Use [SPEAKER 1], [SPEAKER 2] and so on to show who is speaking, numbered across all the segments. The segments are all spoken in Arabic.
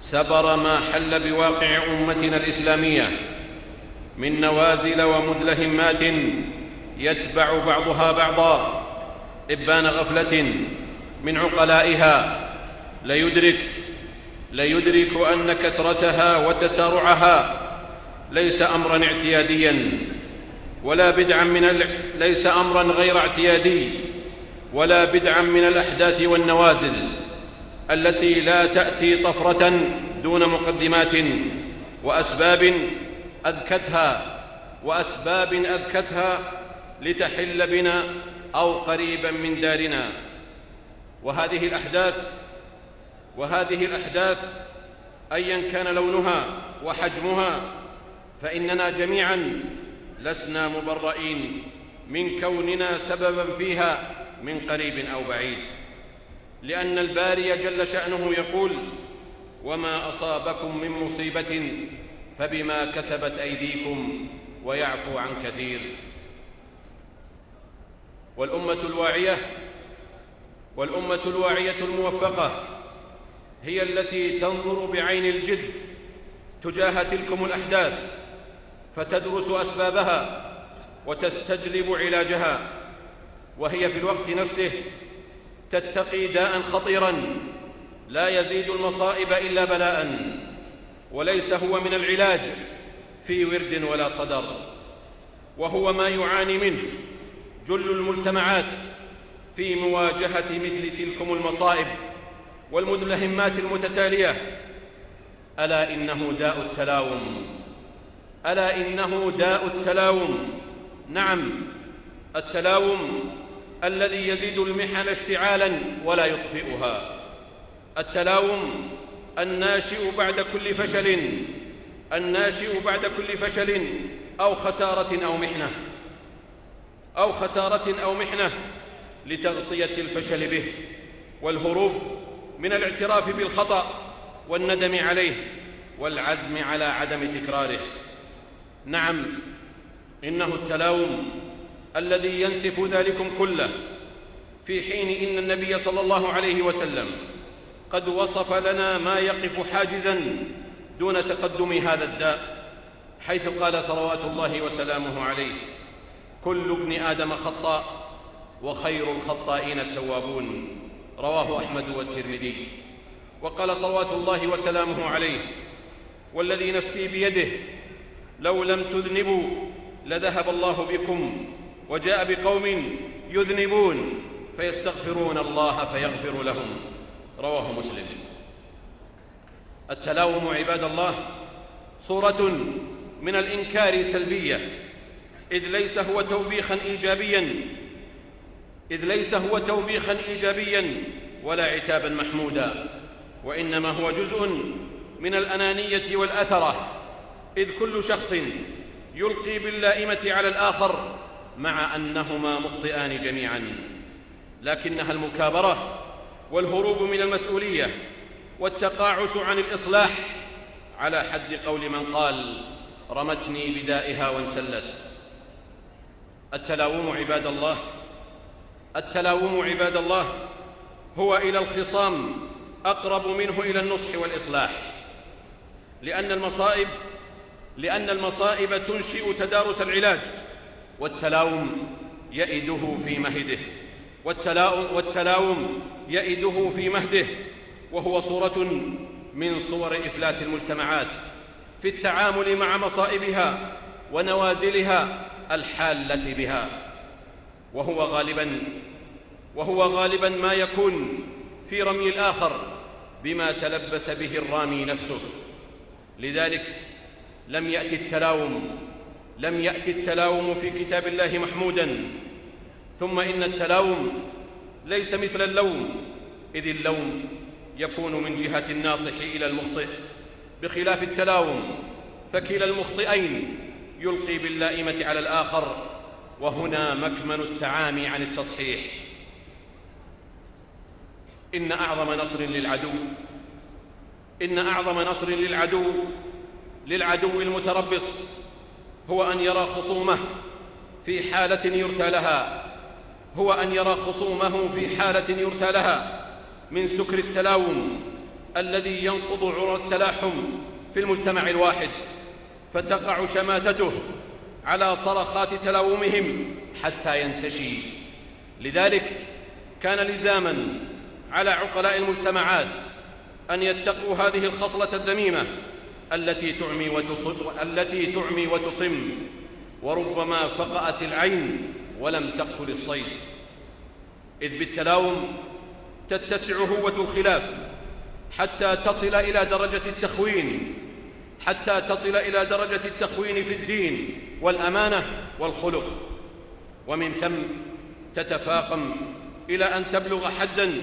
[SPEAKER 1] سبر ما حل بواقع أمتنا الإسلامية من نوازل ومدلهمات يتبع بعضها بعضا إبان غفلة من عقلائها ليدرك ليدرك أن كثرتها وتسارعها ليس امرا اعتياديا ولا بدعا من ال... ليس امرا غير اعتيادي ولا بدعا من الأحداث والنوازل. التي لا تأتي طفرة دون مقدمات وأسباب اذكتها وأسباب اذكتها لتحل بنا أو قريبا من دارنا. وهذه الأحداث وهذه الأحداث ايا كان لونها وحجمها فإننا جميعا لسنا مبرئين من كوننا سببا فيها من قريب أو بعيد. لأن الباري جل شأنه يقول وما أصابكم من مصيبة فبما كسبت أيديكم ويعفو عن كثير. والأمة الواعية والأمة الواعية الموفقة هي التي تنظر بعين الجد تجاه تلكم الأحداث فتدرس أسبابها وتستجلب علاجها وهي في الوقت نفسه تتقي داء خطيرا لا يزيد المصائب إلا بلاء وليس هو من العلاج في ورد ولا صدر وهو ما يعاني منه جل المجتمعات في مواجهة مثل تلكم المصائب والمدلهمات المتتالية. ألا إنه داء التلاوم؟ ألا إنه داء التلاوم؟ نعم التلاوم الذي يزيد المحن اشتعالا ولا يطفئها. التلاوم الناشئ بعد كل فشل الناشئ بعد كل فشل أو خسارة أو محنة. أو خسارة أو محنة لتغطية الفشل به. والهروب من الاعتراف بالخطأ والندم عليه والعزم على عدم تكراره. نعم إنه التلاوم الذي ينسف ذلكم كله في حين إن النبي صلى الله عليه وسلم قد وصف لنا ما يقف حاجزا دون تقدم هذا الداء حيث قال صلوات الله وسلامه عليه كل ابن آدم خطاء وخير الخطائين التوابون. رواه أحمد والترمذي. وقال صلوات الله وسلامه عليه والذي نفسي بيده لو لم تذنبوا لذهب الله بكم وجاء بقوم يذنبون فيستغفرون الله فيغفر لهم. رواه مسلم. التلاوم عباد الله صورة من الإنكار سلبية. إذ ليس هو توبيخا ايجابيا إذ ليس هو توبيخا ايجابيا ولا عتابا محمودا. وإنما هو جزء من الأنانية والأثرة. إذ كل شخص يلقي باللائمة على الآخر مع أنهما مخطئان جميعا. لكنها المكابرة والهروب من المسؤولية والتقاعس عن الإصلاح على حد قول من قال رمتني بدائها وانسلت. التلاوم عباد الله التلاوم عباد الله هو إلى الخصام أقرب منه إلى النصح والإصلاح. لأن المصائب لأن المصائب تنشئ تدارس العلاج. والتلاوم يئده في مهده. والتلاوم, والتلاوم يئده في مهده. وهو صورة من صور إفلاس المجتمعات في التعامل مع مصائبها ونوازلها الحالة بها. وهو غالبا وهو غالبا ما يكون في رمي الآخر بما تلبس به الرامي نفسه. لذلك لم يأتي التلاوم لم يأتي التلاوم في كتاب الله محمودا. ثم إن التلاوم ليس مثل اللوم إذ اللوم يكون من جهة الناصح إلى المخطئ. بخلاف التلاوم فكلا المخطئين يلقي باللائمة على الآخر وهنا مكمن التعامي عن التصحيح. إن أعظم نصر للعدو إن أعظم نصر للعدو للعدو المتربص هو أن يرى خصومه في حالة يرثى لها. هو أن يرى خصومه في حالة يرثى لها من سكر التلاوم الذي ينقض عرى التلاحم في المجتمع الواحد فتقع شماتته على صرخات تلاومهم حتى ينتشي. لذلك كان لزاما على عقلاء المجتمعات أن يتقوا هذه الخصلة الذميمة التي تعمي وتصم التي تعمي وتصم. وربما فقأت العين ولم تقتل الصيد. إذ بالتلاوم تتسع هوة الخلاف حتى تصل إلى درجة التخوين حتى تصل إلى درجة التخوين في الدين والأمانة والخلق. ومن ثم تتفاقم إلى أن تبلغ حدا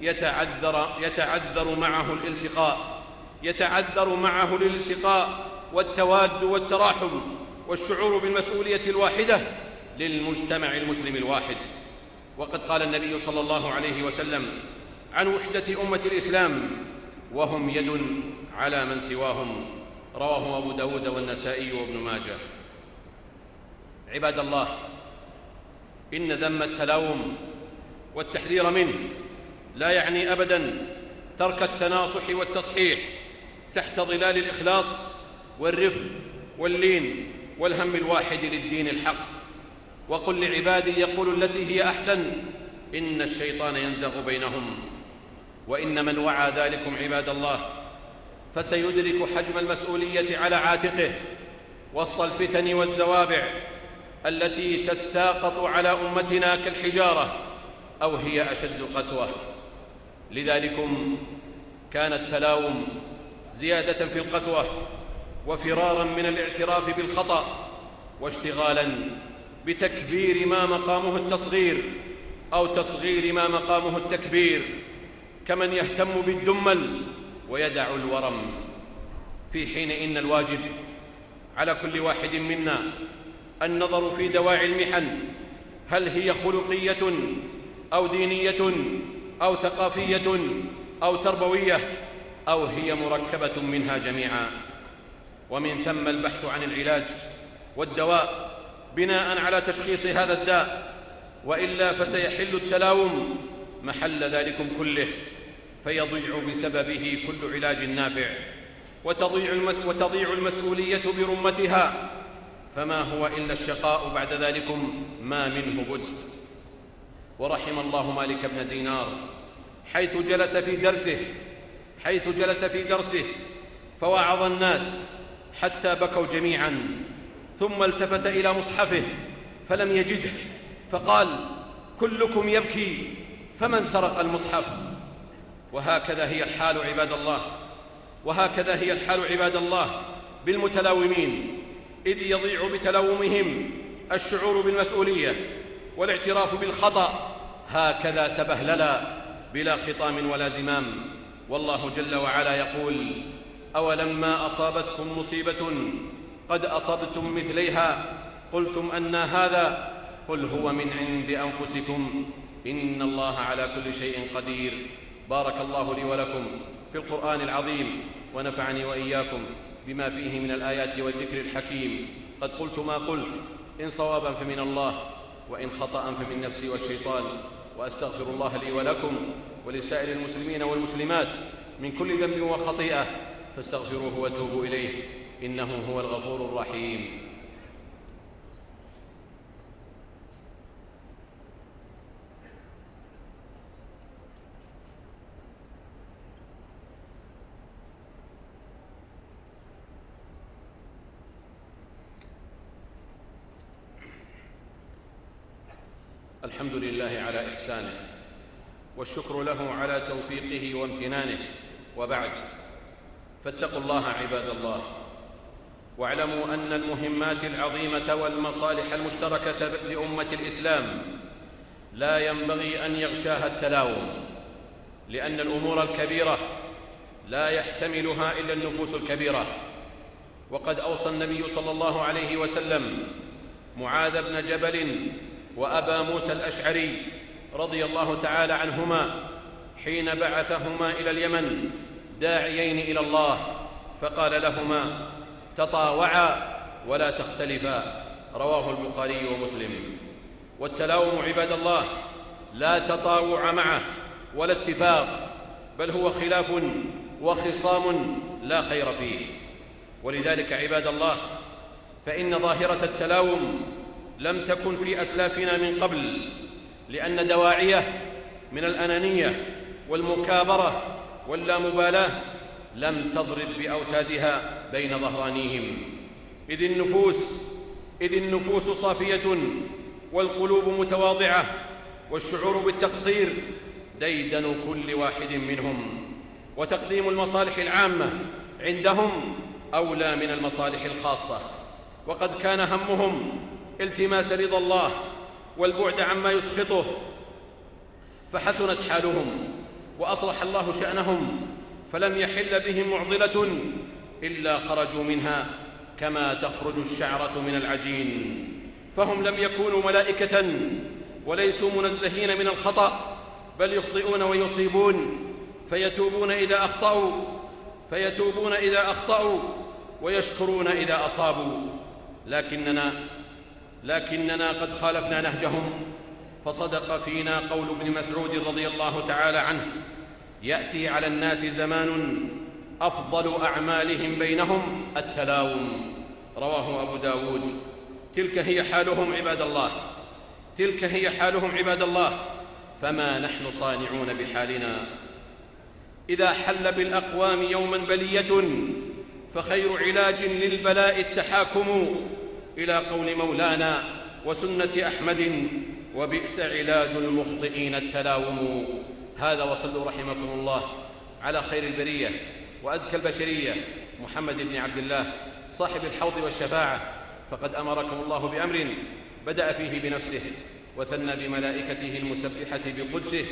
[SPEAKER 1] يتعذر, يتعذر معه الالتقاء. يتعذر معه الالتقاء والتواد والتراحم والشعور بالمسؤولية الواحدة للمجتمع المسلم الواحد. وقد قال النبي صلى الله عليه وسلم عن وحدة أمة الإسلام وهم يد على من سواهم رواه أبو داود والنسائي وابن ماجه. عباد الله إن ذم التلاوم والتحذير منه لا يعني أبدا ترك التناصح والتصحيح تحت ظلال الإخلاص والرفق واللين والهم الواحد للدين الحق. وقل لعبادي يقولوا التي هي أحسن إن الشيطان ينزغ بينهم وإن من وعى ذلكم عباد الله. فسيدرك حجم المسؤولية على عاتقه وسط الفتن والزوابع التي تساقط على أمتنا كالحجارة أو هي أشد قسوة. لذلكم كان التلاوم زيادة في القسوة وفرارا من الاعتراف بالخطأ واشتغالا بتكبير ما مقامه التصغير أو تصغير ما مقامه التكبير كمن يهتم بالدمل ويدع الورم. في حين إن الواجب على كل واحد منا النظر في دواعي المحن هل هي خلقية أو دينية أو ثقافية أو تربوية. أو هي مركبة منها جميعا. ومن ثم البحث عن العلاج والدواء بناء على تشخيص هذا الداء. وإلا فسيحل التلاوم محل ذلكم كله فيضيع بسببه كل علاج نافع. وتضيع, المس وتضيع المسؤولية برمتها. فما هو إلا الشقاء بعد ذلكم ما منه بد. ورحم الله مالك بن دينار حيث جلس في درسه حيث جلس في درسه فوعظ الناس حتى بكوا جميعا ثم التفت إلى مصحفه فلم يجده فقال كلكم يبكي فمن سرق المصحف؟ وهكذا هي الحال عباد الله وهكذا هي الحال عباد الله بالمتلاومين إذ يضيع بتلاومهم الشعور بالمسؤولية والاعتراف بالخطأ هكذا سبهللا بلا خطام ولا زمام. والله جل وعلا يقول أولما أصابتكم مصيبة قد أصبتم مثليها؟ قلتم أن هذا قل هو من عند أنفسكم. إن الله على كل شيء قدير. بارك الله لي ولكم في القرآن العظيم ونفعني وإياكم بما فيه من الآيات والذكر الحكيم. قد قلت ما قلت إن صوابا فمن الله وإن خطأ فمن نفسي والشيطان. وأستغفر الله لي ولكم ولسائر المسلمين والمسلمات من كل ذنب وخطيئة فاستغفروه وتوبوا إليه إنه هو الغفور الرحيم الحمد لله على إحسانه والشكر له على توفيقه وامتنانه وبعد فاتقوا الله عباد الله واعلموا أن المهمات العظيمة والمصالح المشتركة لأمة الإسلام لا ينبغي أن يغشاها التلاوم لأن الأمور الكبيرة لا يحتملها إلا النفوس الكبيرة وقد أوصى النبي صلى الله عليه وسلم معاذ بن جبل وأبا موسى الأشعري رضي الله تعالى عنهما حين بعثهما إلى اليمن داعيين إلى الله فقال لهما تطاوعا ولا تختلفا رواه البخاري ومسلم. والتلاوم عباد الله لا تطاوع معه ولا اتفاق بل هو خلاف وخصام لا خير فيه. ولذلك عباد الله فإن ظاهرة التلاوم لم تكن في أسلافنا من قبل لأن دواعيه من الأنانية والمكابرة واللامبالاة لم تضرب بأوتادها بين ظهرانيهم. إذ النفوس إذ النفوس صافية والقلوب متواضعة والشعور بالتقصير ديدن كل واحد منهم. وتقديم المصالح العامة عندهم أولى من المصالح الخاصة. وقد كان همهم التماس رضا الله والبعد عما يسخطه. فحسنت حالهم وأصلح الله شأنهم فلم يحل بهم معضلة إلا خرجوا منها كما تخرج الشعرة من العجين. فهم لم يكونوا ملائكة وليسوا منزهين من الخطأ بل يخطئون ويصيبون فيتوبون إذا أخطأوا فيتوبون إذا أخطأوا ويشكرون إذا أصابوا. لكننا لكننا قد خالفنا نهجهم. فصدق فينا قول ابن مسعود رضي الله تعالى عنه يأتي على الناس زمان أفضل أعمالهم بينهم التلاوم. رواه أبو داود. تلك هي حالهم عباد الله. تلك هي حالهم عباد الله. فما نحن صانعون بحالنا. إذا حل بالأقوام يوما بلية فخير علاج للبلاء التحاكم. إلى قول مولانا وسنة أحمد وبئس علاج المخطئين التلاوم. هذا وصلوا رحمكم الله على خير البرية وأزكى البشرية محمد بن عبد الله صاحب الحوض والشفاعة. فقد أمركم الله بأمر بدأ فيه بنفسه وثنى بملائكته المسبحة بقدسه.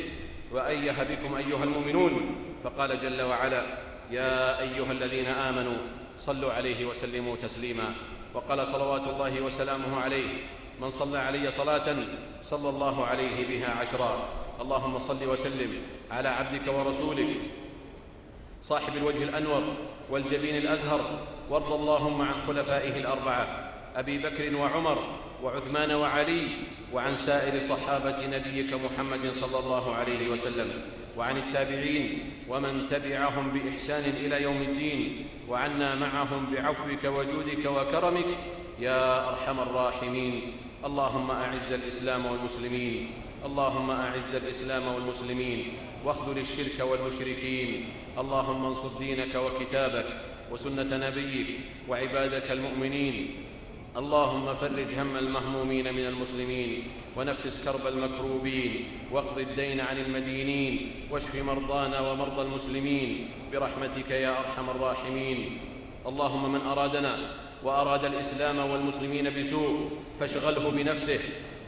[SPEAKER 1] وايه بكم أيها المؤمنون فقال جل وعلا يا أيها الذين آمنوا صلوا عليه وسلموا تسليما. وقال صلوات الله وسلامه عليه من صلى علي صلاة صلى الله عليه بها عشرا. اللهم صل وسلم على عبدك ورسولك صاحب الوجه الأنور والجبين الأزهر وارض اللهم عن خلفائه الأربعة أبي بكر وعمر وعثمان وعلي وعن سائر صحابة نبيك محمد صلى الله عليه وسلم. وعن التابعين ومن تبعهم بإحسان إلى يوم الدين وعنا معهم بعفوك وجودك وكرمك يا أرحم الراحمين. اللهم أعز الإسلام والمسلمين. اللهم أعز الإسلام والمسلمين. واخذل الشرك والمشركين. اللهم انصر دينك وكتابك وسنة نبيك وعبادك المؤمنين. اللهم فرج هم المهمومين من المسلمين ونفس كرب المكروبين واقض الدين عن المدينين واشف مرضانا ومرضى المسلمين برحمتك يا أرحم الراحمين. اللهم من أرادنا وأراد الإسلام والمسلمين بسوء فاشغله بنفسه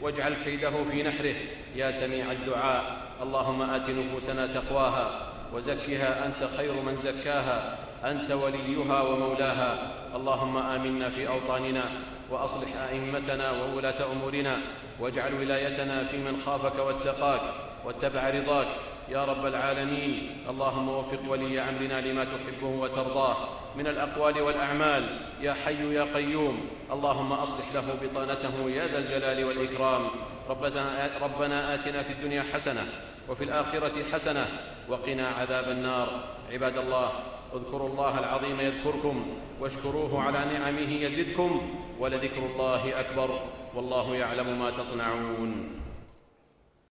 [SPEAKER 1] واجعل كيده في نحره يا سميع الدعاء. اللهم آت نفوسنا تقواها وزكها أنت خير من زكاها أنت وليها ومولاها. اللهم آمنا في أوطاننا وأصلح أئمتنا وولاة أمورنا واجعل ولايتنا في من خافك واتقاك واتبع رضاك. يا رب العالمين اللهم وفق ولي أمرنا لما تحبه وترضاه. من الأقوال والأعمال يا حي يا قيوم اللهم أصلح له بطانته يا ذا الجلال والإكرام. ربنا, آتنا في الدنيا حسنة وفي الآخرة حسنة وقنا عذاب النار. عباد الله اذكروا الله العظيم يذكركم واشكروه على نعمه يزدكم ولذكر الله أكبر والله يعلم ما تصنعون